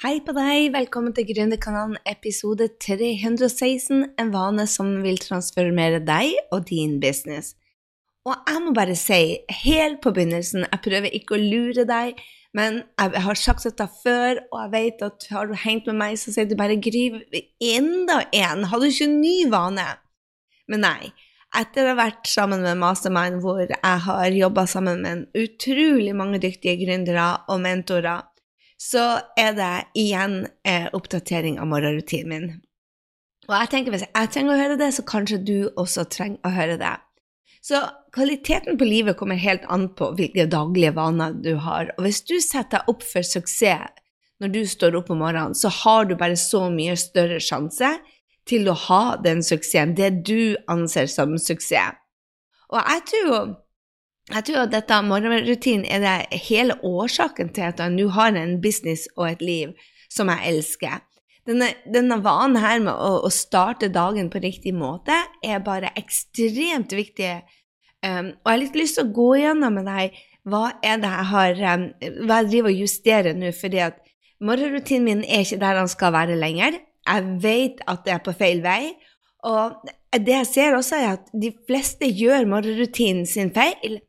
Hei på deg, velkommen til Gründerkanalen episode 316, en vane som vil transformere deg og din business. Og jeg må bare si, helt på begynnelsen, jeg prøver ikke å lure deg, men jeg har sagt dette før, og jeg vet at har du hengt med meg, så sier du bare 'Gry, enda en, har du ikke en ny vane?' Men nei. Etter å ha vært sammen med Mastermind, hvor jeg har jobba sammen med utrolig mange dyktige gründere og mentorer, så er det igjen eh, oppdatering av morgenrutinen min. Og jeg tenker hvis jeg trenger å høre det, så kanskje du også trenger å høre det. Så kvaliteten på livet kommer helt an på hvilke daglige vaner du har. Og hvis du setter deg opp for suksess når du står opp om morgenen, så har du bare så mye større sjanse til å ha den suksessen, det du anser som suksess. Og jeg tror jo jeg tror at dette morgenrutinen er det hele årsaken til at jeg nå har en business og et liv som jeg elsker. Denne, denne vanen her med å, å, starte dagen på riktig måte er bare ekstremt viktig. Um, og jeg har litt lyst til å gå gjennom med deg hva er det jeg har um, hva jeg driver og justerer nå, fordi at morgenrutinen min er ikke der den skal være lenger. Jeg vet at det er på feil vei. Og det jeg ser også, er at de fleste gjør morgenrutinen sin feil.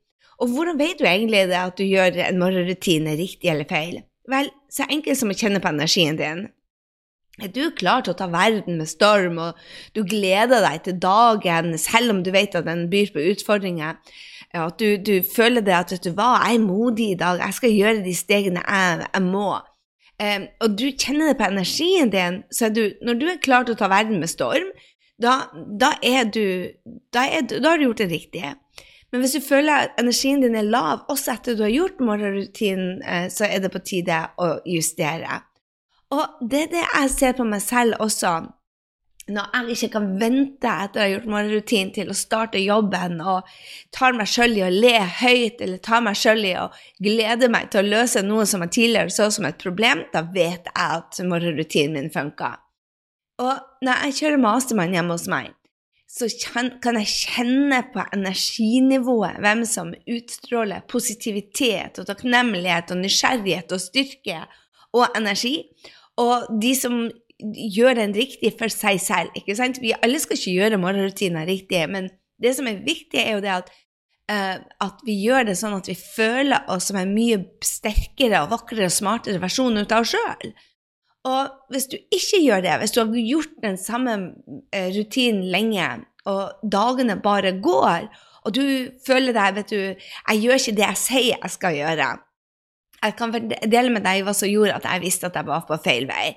Og hvordan vet du egentlig det at du gjør en morgenrutine riktig eller feil? Vel, så enkelt som å kjenne på energien din. Er du klar til å ta verden med storm, og du gleder deg til dagen selv om du vet at den byr på utfordringer? At du, du føler det at vet du hva, jeg er modig i dag, jeg skal gjøre de stegene jeg, jeg må. Um, og du kjenner det på energien din, så er du, når du er klar til å ta verden med storm, da, da, er du, da, er da har du gjort det riktige. Men hvis du føler at energien din er lav, også etter du har gjort morgenrutinen, eh, så er det på tide å justere. Og det er det jeg ser på meg selv også. Når jeg ikke kan vente etter å ha gjort morgenrutinen til å starte jobben, og tar meg sjøl i å le høyt, eller tar meg sjøl i å glede meg til å løse noe som jeg tidligere så som et problem, da vet jeg at morgenrutinen min funka. Og når jeg kjører mastermann hjemme hos meg, så kan jeg kjenne på energinivået hvem som utstråler positivitet og takknemlighet og nysgjerrighet og styrke og energi, og de som gjør den riktig for seg selv. ikke sant? Vi alle skal ikke gjøre morgenrutiner riktig, men det som er viktig, er jo det at, uh, at vi gjør det sånn at vi føler oss som en mye sterkere og vakrere og smartere versjon ut av oss sjøl. Og hvis du ikke gjør det, hvis du har gjort den samme eh, rutinen lenge, og dagene bare går, og du føler deg vet du, jeg gjør ikke det jeg sier jeg skal gjøre Jeg kan dele med deg hva som gjorde at jeg visste at jeg var på feil vei.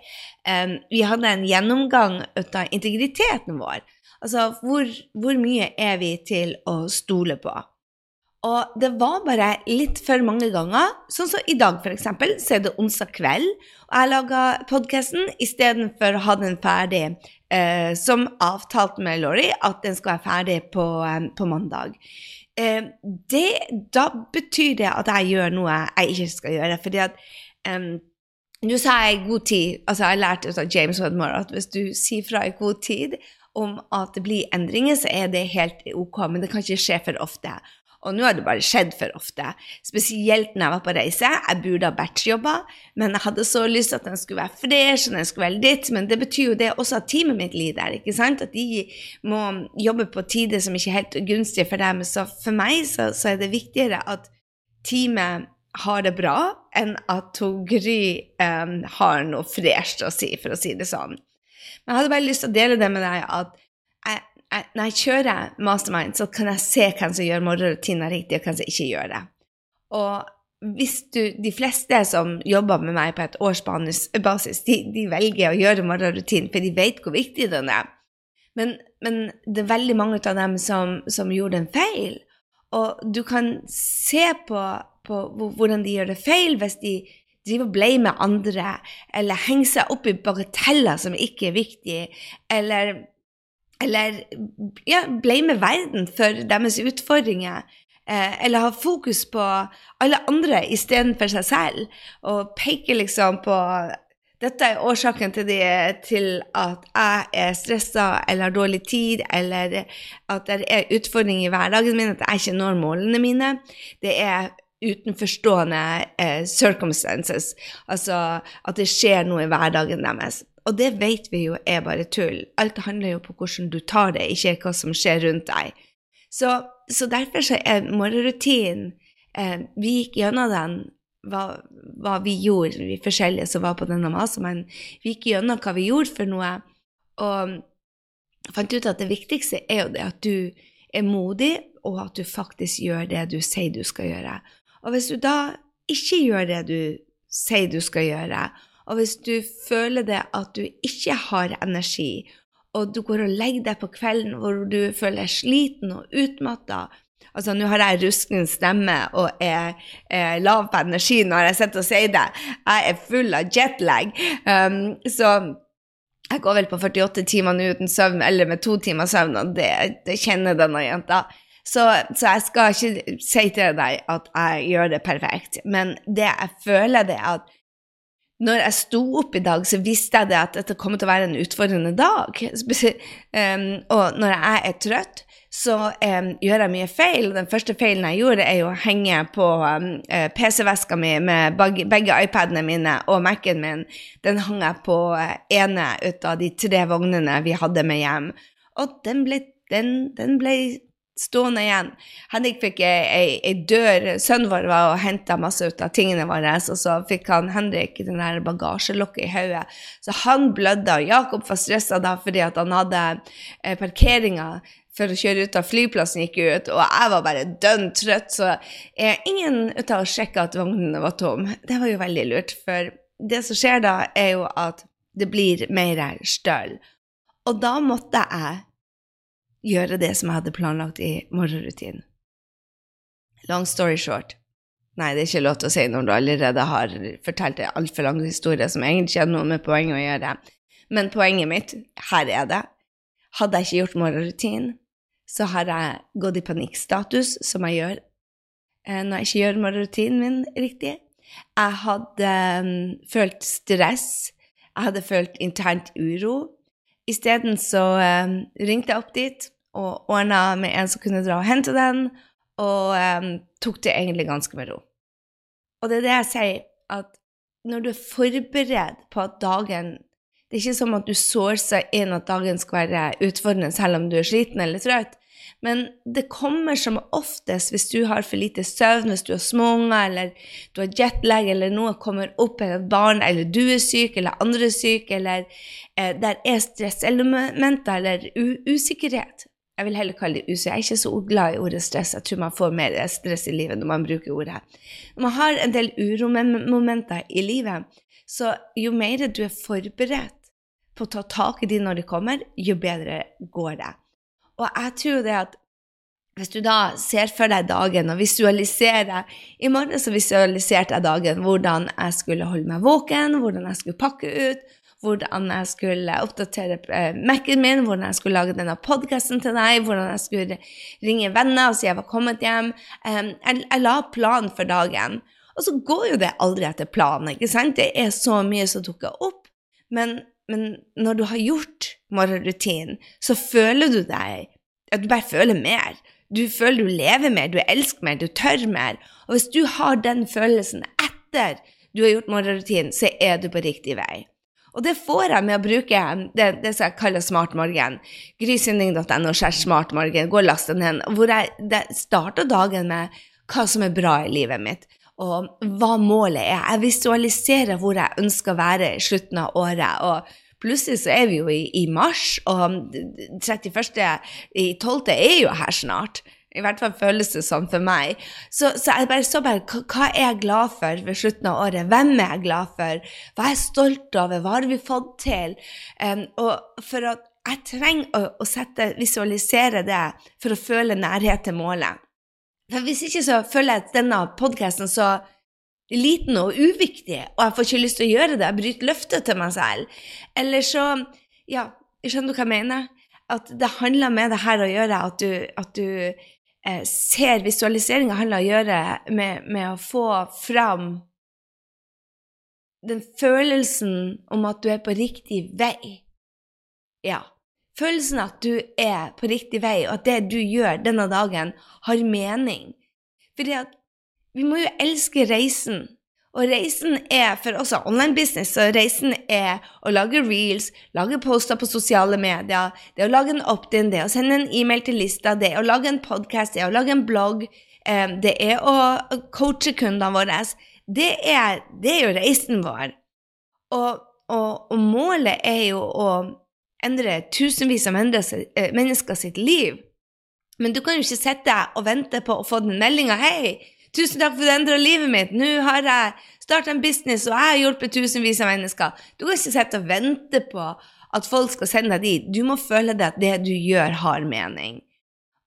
Um, vi hadde en gjennomgang av integriteten vår. Altså hvor, hvor mye er vi til å stole på? Og det var bare litt for mange ganger. Sånn som i dag, f.eks., så er det onsdag kveld, og jeg laga podkasten istedenfor å ha den ferdig eh, som avtalt med Laurie, at den skal være ferdig på, eh, på mandag. Eh, det, da betyr det at jeg gjør noe jeg ikke skal gjøre. fordi at eh, nå sa jeg i god tid altså Jeg lærte av James Wedmore at hvis du sier fra i god tid om at det blir endringer, så er det helt ok, men det kan ikke skje for ofte. Og nå har det bare skjedd for ofte. Spesielt når jeg var på reise. Jeg burde ha batchjobber, men jeg hadde så lyst til at den skulle være fresh, og den skulle være ditt, men det betyr jo det også at teamet mitt lider, ikke sant? At de må jobbe på tider som ikke er helt gunstige for dem. Så for meg så, så er det viktigere at teamet har det bra, enn at Gry um, har noe fresht å si, for å si det sånn. Men jeg hadde bare lyst til å dele det med deg at når jeg kjører mastermind, så kan jeg se hvem som gjør morgenrutiner riktig, og hvem som ikke gjør det. Og hvis du, de fleste som jobber med meg på et årsbasis, de, de velger å gjøre morgenrutinen, for de vet hvor viktig den er. Men, men, det er veldig mange av dem som, som gjorde en feil. Og du kan se på, på, hvordan de gjør det feil hvis de driver og blamer andre, eller henger seg opp i bagateller som ikke er viktige, eller eller ja, med verden for deres utfordringer. Eh, eller ha fokus på alle andre istedenfor seg selv. Og peke liksom på dette er årsaken til, det, til at jeg er stressa eller har dårlig tid, eller at det er utfordringer i hverdagen min, at jeg ikke når målene mine. Det er utenforstående eh, circumstances. Altså at det skjer noe i hverdagen deres. Og det vet vi jo er bare tull. Alt handler jo på hvordan du tar det, ikke hva som skjer rundt deg. Så, så derfor så er morgenrutinen eh, Vi gikk gjennom den, hva, hva, vi gjorde, vi forskjellige som var på denne masen, men vi gikk gjennom hva vi gjorde for noe, og fant ut at det viktigste er jo det at du er modig, og at du faktisk gjør det du sier du skal gjøre. Og hvis du da ikke gjør det du sier du skal gjøre, og hvis du føler det at du ikke har energi, og du går og legger deg på kvelden hvor du føler deg sliten og utmatta Altså, nå har jeg ruskende stemme og er, er, lav på energi når jeg sitter og sier det. Jeg er full av jetlag. Um, så jeg går vel på 48 timer nå uten søvn, eller med to timer søvn, og det, det kjenner denne jenta. Så, så, jeg skal ikke si til deg at jeg gjør det perfekt, men det jeg føler, det er at når jeg sto opp i dag, så visste jeg det at dette kommer til å være en utfordrende dag. Um, og når jeg er trøtt, så um, gjør jeg mye feil. Den første feilen jeg gjorde, er å henge på um, uh, PC-veska mi med begge, begge iPadene mine og Mac-en min. Den hang jeg på uh, ene ut av de tre vognene vi hadde med hjem. Og den ble, den, den ble stående igjen. Henrik fikk ei, ei dør Sønnen vår var og henta masse ut av tingene våre, og så fikk han Henrik den der bagasjelokket i hodet. Så han blødde, og Jakob var stressa da fordi at han hadde eh, parkeringa for å kjøre ut av flyplassen gikk ut, og jeg var bare dønn trøtt, så eh, ingen av å sjekke at vognene var tom. Det var jo veldig lurt, for det som skjer da, er jo at det blir mer støl. Og da måtte jeg gjøre det som jeg hadde planlagt i morgenrutinen. Long story short. Nei, det er ikke lov til å si når du allerede har fortalt en altfor lang historie som egentlig ikke har noe med poenget å gjøre. Men poenget mitt, her er det, hadde jeg ikke gjort morgenrutinen, så har jeg gått i panikkstatus, som jeg gjør eh, når jeg ikke gjør morgenrutinen min riktig. Jeg hadde um, følt stress, jeg hadde følt internt uro. Isteden så um, ringte jeg opp dit, og ordna med en som kunne dra og hente den, og um, tok det egentlig ganske med ro. Og det er det jeg sier, at når du er forberedt på at dagen Det er ikke som at du seg inn at dagen skal være utfordrende selv om du er sliten eller trøtt, men det kommer som oftest hvis du har for lite søvn, hvis du har småunger, eller du har jetlag, eller noe kommer opp, eller et barn, eller du er syk, eller andre er syke, eller eh, der er stresselementer eller usikkerhet jeg vil heller kalle det usikker. Jeg er ikke så glad i ordet stress. Jeg tror man får mer stress i livet når man bruker ordet. Når man har en del uromomenter i livet, så jo mer du er forberedt på å ta tak i de når de kommer, jo bedre går det. Og jeg tror det at hvis du da ser for deg dagen og visualiserer I morgen så visualiserte jeg dagen, hvordan jeg skulle holde meg våken, hvordan jeg skulle pakke ut, hvordan jeg skulle oppdatere eh, Mac-en min, hvordan jeg skulle lage denne podkasten til deg, hvordan jeg skulle ringe venner og si jeg var kommet hjem. Jeg, jeg la planen for dagen. Og så går jo det aldri etter planen. ikke sant? Det er så mye som dukker opp. Men, men når du har gjort morgenrutinen, så føler du deg at du bare føler mer. Du føler du lever mer, du elsker mer, du tør mer. Og hvis du har den følelsen etter du har gjort morgenrutinen, så er du på riktig vei. Og det får jeg med å bruke det, det som jeg kaller smartmorgen. Grysynding.no smartmorgen. Gå og last den ned. Hvor jeg starter dagen med hva som er bra i livet mitt, og hva målet er. Jeg visualiserer hvor jeg ønsker å være i slutten av året. og Plutselig så er vi jo i, i mars, og 31. i 12. er jo her snart. I hvert fall føles det sånn for meg. Så, så jeg bare så bare hva er jeg glad for ved slutten av året? Hvem er jeg glad for? Hva er jeg stolt over? Hva har vi fått til? Um, og for at jeg trenger å, å sette, visualisere det for å føle nærhet til målet. For hvis ikke så føler jeg denne podkasten så liten og uviktig, og jeg får ikke lyst til å gjøre det. Jeg bryter løftet til meg selv. Eller så Ja, skjønner du hva jeg mener? At det handler med det her å gjøre at du, at du ser Visualiseringa handler om å gjøre med, med å få fram den følelsen om at du er på riktig vei. Ja. Følelsen at du er på riktig vei, og at det du gjør denne dagen, har mening. Fordi at vi må jo elske reisen. Og reisen er for oss online business, så reisen er å lage reels, lage poster på sosiale medier, det er å lage en opt-in, det er å sende en e-mail til lista, det er å lage en podkast, det er å lage en blogg, eh, det er å coache kundene våre. Det er, det er jo reisen vår. Og, og, og, målet er jo å endre tusenvis av eh, mennesker sitt liv. Men du kan jo ikke sitte og vente på å få den meldinga 'Hei, Tusen takk for at du endra livet mitt. Nå har jeg starta en business, og jeg har hjulpet tusenvis av mennesker. Du kan ikke sitte og vente på at folk skal sende deg dit. Du må føle det at det du gjør, har mening.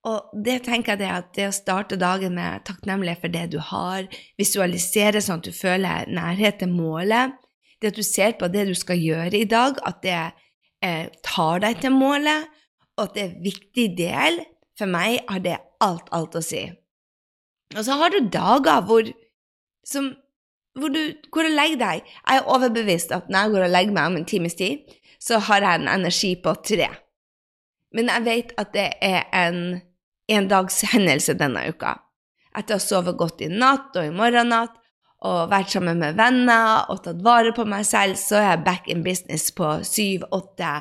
Og det tenker jeg det at det å starte dagen med takknemlighet for det du har, visualisere sånn at du føler nærhet til målet, det at du ser på det du skal gjøre i dag, at det eh, tar deg til målet, og at det er en viktig del, for meg har det alt, alt å si. Og så har du dager hvor, som, hvor, du, går og legger deg. Jeg er overbevist at når jeg går og legger meg om en times tid, så har jeg en energi på tre. Men jeg vet at det er en endagshendelse denne uka. Etter å ha sovet godt i natt og i morgennatt og vært sammen med venner og tatt vare på meg selv, så er jeg back in business på syv-åtte.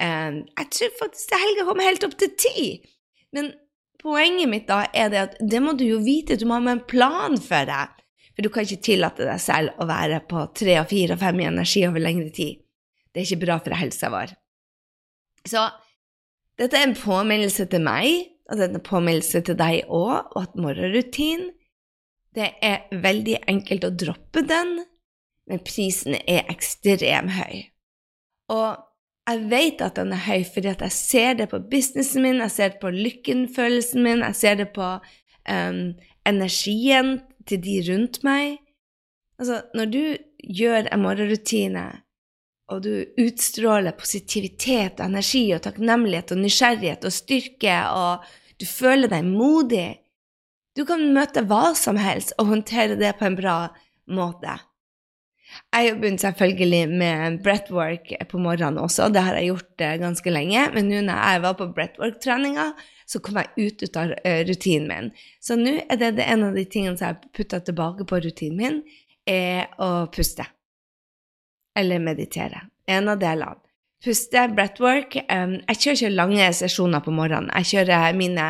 Um, jeg tror faktisk det helga kommer helt opp til ti. Men poenget mitt da er det at det må du jo vite, du må ha med en plan for det. For du kan ikke tillate deg selv å være på tre og fire og fem i energi over lengre tid. Det er ikke bra for helsa vår. Så dette er en påminnelse til meg, og det er en påminnelse til deg òg, og at morgenrutinen Det er veldig enkelt å droppe den, men prisen er ekstremt høy. Og jeg vet at den er høy fordi jeg ser det på businessen min, jeg ser det på lykkenfølelsen min, jeg ser det på um, energien til de rundt meg. Altså, når du gjør en morgenrutine, og du utstråler positivitet og energi og takknemlighet og nysgjerrighet og styrke, og du føler deg modig Du kan møte hva som helst og håndtere det på en bra måte. Jeg begynt selvfølgelig med breathwork på morgenen også, det har jeg gjort uh, ganske lenge. Men nå når jeg var på breathwork-treninga, så kom jeg ut, ut av uh, rutinen min. Så nå er det, det en av de tingene som jeg putta tilbake på rutinen min, er å puste. Eller meditere. En av delene. Puste, breathwork. Jeg kjører ikke lange sesjoner på morgenen. Jeg kjører mine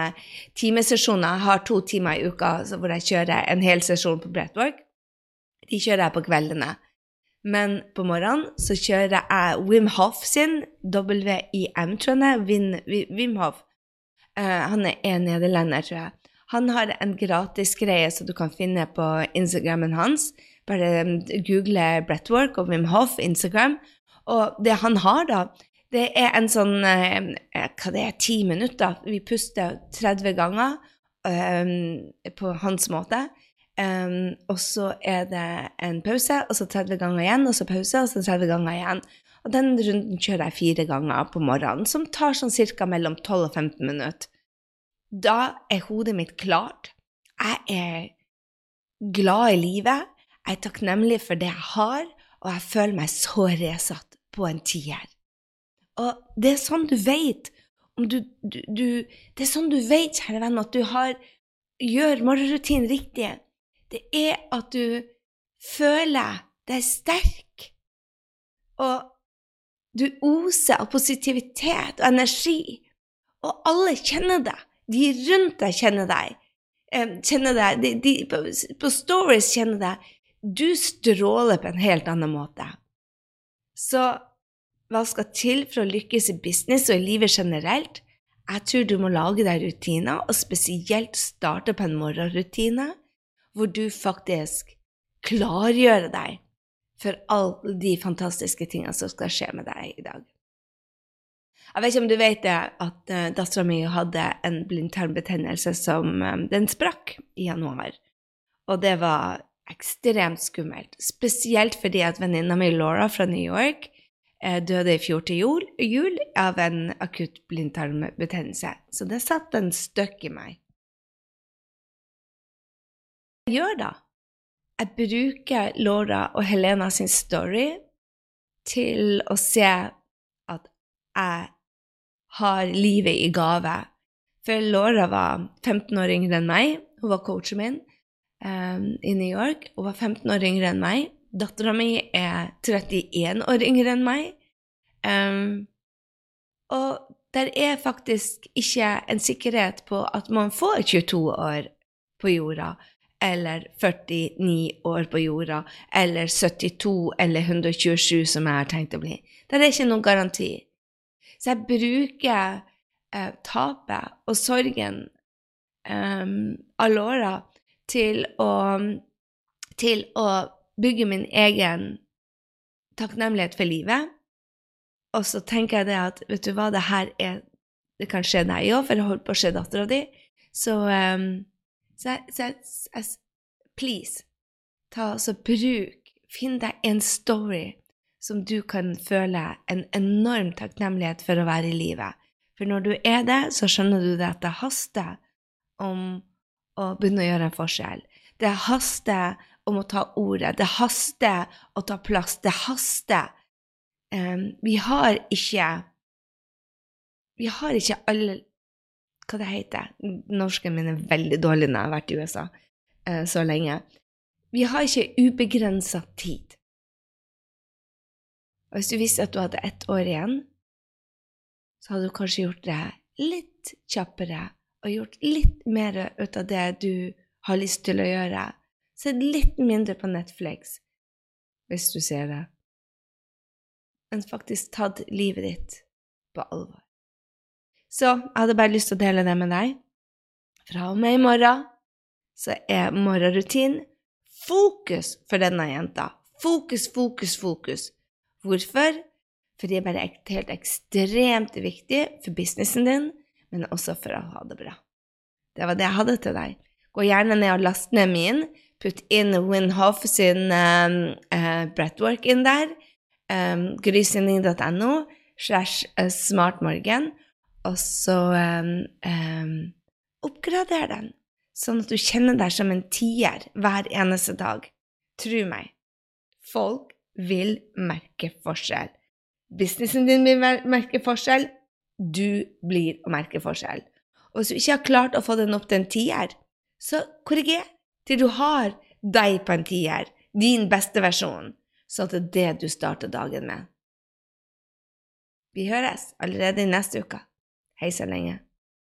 timesesjoner. Jeg har to timer i uka hvor jeg kjører en hel sesjon på breathwork. De kjører jeg på kveldene. Men på morgenen så kjører jeg Wim Hof sin, WIM, tror jeg. Wim, Wim Hof. Uh, han er en nederlender, tror jeg. Han har en gratis greie som du kan finne på Instagrammen hans. Bare um, google Brettwork og Wim Hof Instagram. Og det han har, da, det er en sånn uh, Hva det er, ti minutter? Vi puster 30 ganger um, på hans måte. Um, og så er det en pause, og så 30 ganger igjen, og så pause, og så 30 ganger igjen. Og den runden kjører jeg fire ganger på morgenen, som tar sånn ca. mellom 12 og 15 minutter. Da er hodet mitt klart. Jeg er glad i livet. Jeg er takknemlig for det jeg har, og jeg føler meg så resatt på en tier. Og det er sånn du vet om du, du, du Det er sånn du vet, kjære venn, at du har gjør morgenrutinen riktig det er at du føler deg sterk, og du oser av positivitet og energi, og alle kjenner deg. De rundt deg kjenner deg. Kjenner deg. De, de, på, på stories kjenner deg. Du stråler på en helt annen måte. Så hva skal til for å lykkes i business og i livet generelt? Jeg tror du må lage deg rutiner, og spesielt starte på en morgenrutine hvor du faktisk klargjør deg for alle de fantastiske tingene som skal skje med deg i dag. Jeg vet ikke om du vet det, at uh, dattera mi hadde en blindtarmbetennelse som um, Den sprakk i januar. Og det var ekstremt skummelt. Spesielt fordi at venninna mi Laura fra New York uh, døde i fjor til jul, jul av en akutt blindtarmbetennelse. Så det satt en støkk i meg jeg gjør da? Jeg bruker Laura og Helena sin story til å se at jeg har livet i gave. For Laura var 15 år yngre enn meg, hun var coachen min. um, i New York. Hun var 15 år yngre enn meg. Dattera mi er 31 år yngre enn meg. Um, og der er faktisk ikke en sikkerhet på at man får 22 år på jorda, eller 49 år på jorda, eller 72 eller 127, som jeg har tenkt å bli. Det er ikke noen garanti. Så jeg bruker eh, tapet og sorgen eh, alle åra til til å bygge min egen takknemlighet for livet. Og så tenker jeg det at vet du hva, det her er Det kan skje deg òg, for det holdt på å skje dattera di. Så, um, så, så jeg, please, ta altså bruk Finn deg en story som du kan føle en enorm takknemlighet for å være i livet. For når du er det, så skjønner du det at det haster om å begynne å gjøre en forskjell. Det haster om å ta ordet. Det haster å ta plass. Det haster. Um, vi har ikke Vi har ikke alle Hva det heter Norsken min er veldig dårlig når jeg har vært i USA uh, så lenge. Vi har ikke ubegrensa tid. Og hvis du visste at du hadde ett år igjen, så hadde du kanskje gjort det litt kjappere og gjort litt mer ut av det du har lyst til å gjøre. Sett litt mindre på Netflix, hvis du ser det, men faktisk tatt livet ditt på alvor. Så jeg hadde bare lyst til å dele det med deg. Fra og med i morgen så er morgenrutinen fokus for denne jenta. Fokus, fokus, fokus. Hvorfor? Fordi det er helt ekstremt viktig for businessen din, men også for å ha det bra. Det var det jeg hadde til deg. Gå gjerne ned og last ned min. Putt inn Winhoff sin um, uh, breathwork inn der. Um, Grysynding.no slash uh, smartmorgen. Og så um, oppgrader den, sånn at du kjenner deg som en tier hver eneste dag. Tro meg, folk vil merke forskjell. Businessen din vil merke forskjell, du blir å merke forskjell. Og hvis du ikke har klart å få den opp til en tier, så korriger til du har deg på en tier, din beste versjon, sånn at det er det du starter dagen med. Vi høres allerede i neste uke. Hei så lenge.